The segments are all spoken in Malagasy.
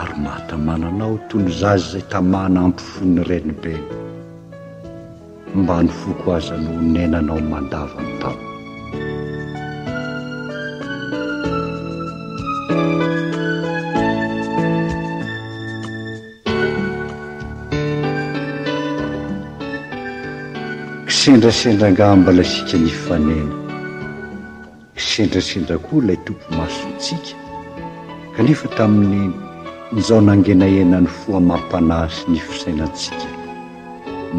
Ary mahatamana anao toy ny zaza izay tamana ampofoan'ny renibeny. Mba ny foko aza no onenanao mandavan-taona. Kisendrasendra angamba ilay sikin'ny fanena. Sendrasendra koa ilay Tompo Masontsika, kanefa tamin'ny nizao nangenahena ny fo amam-panahy sy ny fisainantsika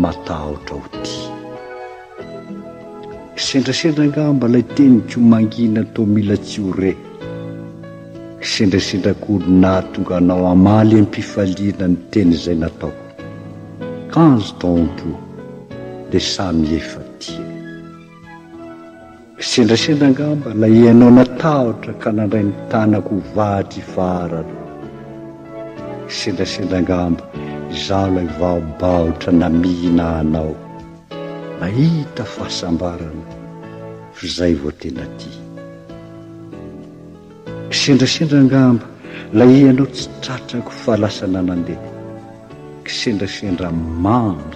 matahotra ho tia. Sendrasendra angamba ilay teniko mangina toa mila tsy ho re. Sendrasendra koa ny nahatonga anao hamaly am-pifaliana ny teny izay nataoko. Kanjo Tompo, dia samy efa tia. Sendra sendra angamba ilay ianao natahotra ka nandray ny tanako ho vadry farany. Sendra sendra angamba izaho ilay vaobaotra namihina anao, nahita fahasambarana f'izay vao tena tia. Sendra sendra angamba ilay ianao tsy tratrako fa lasa nanandeha. Sendra sendra mamy.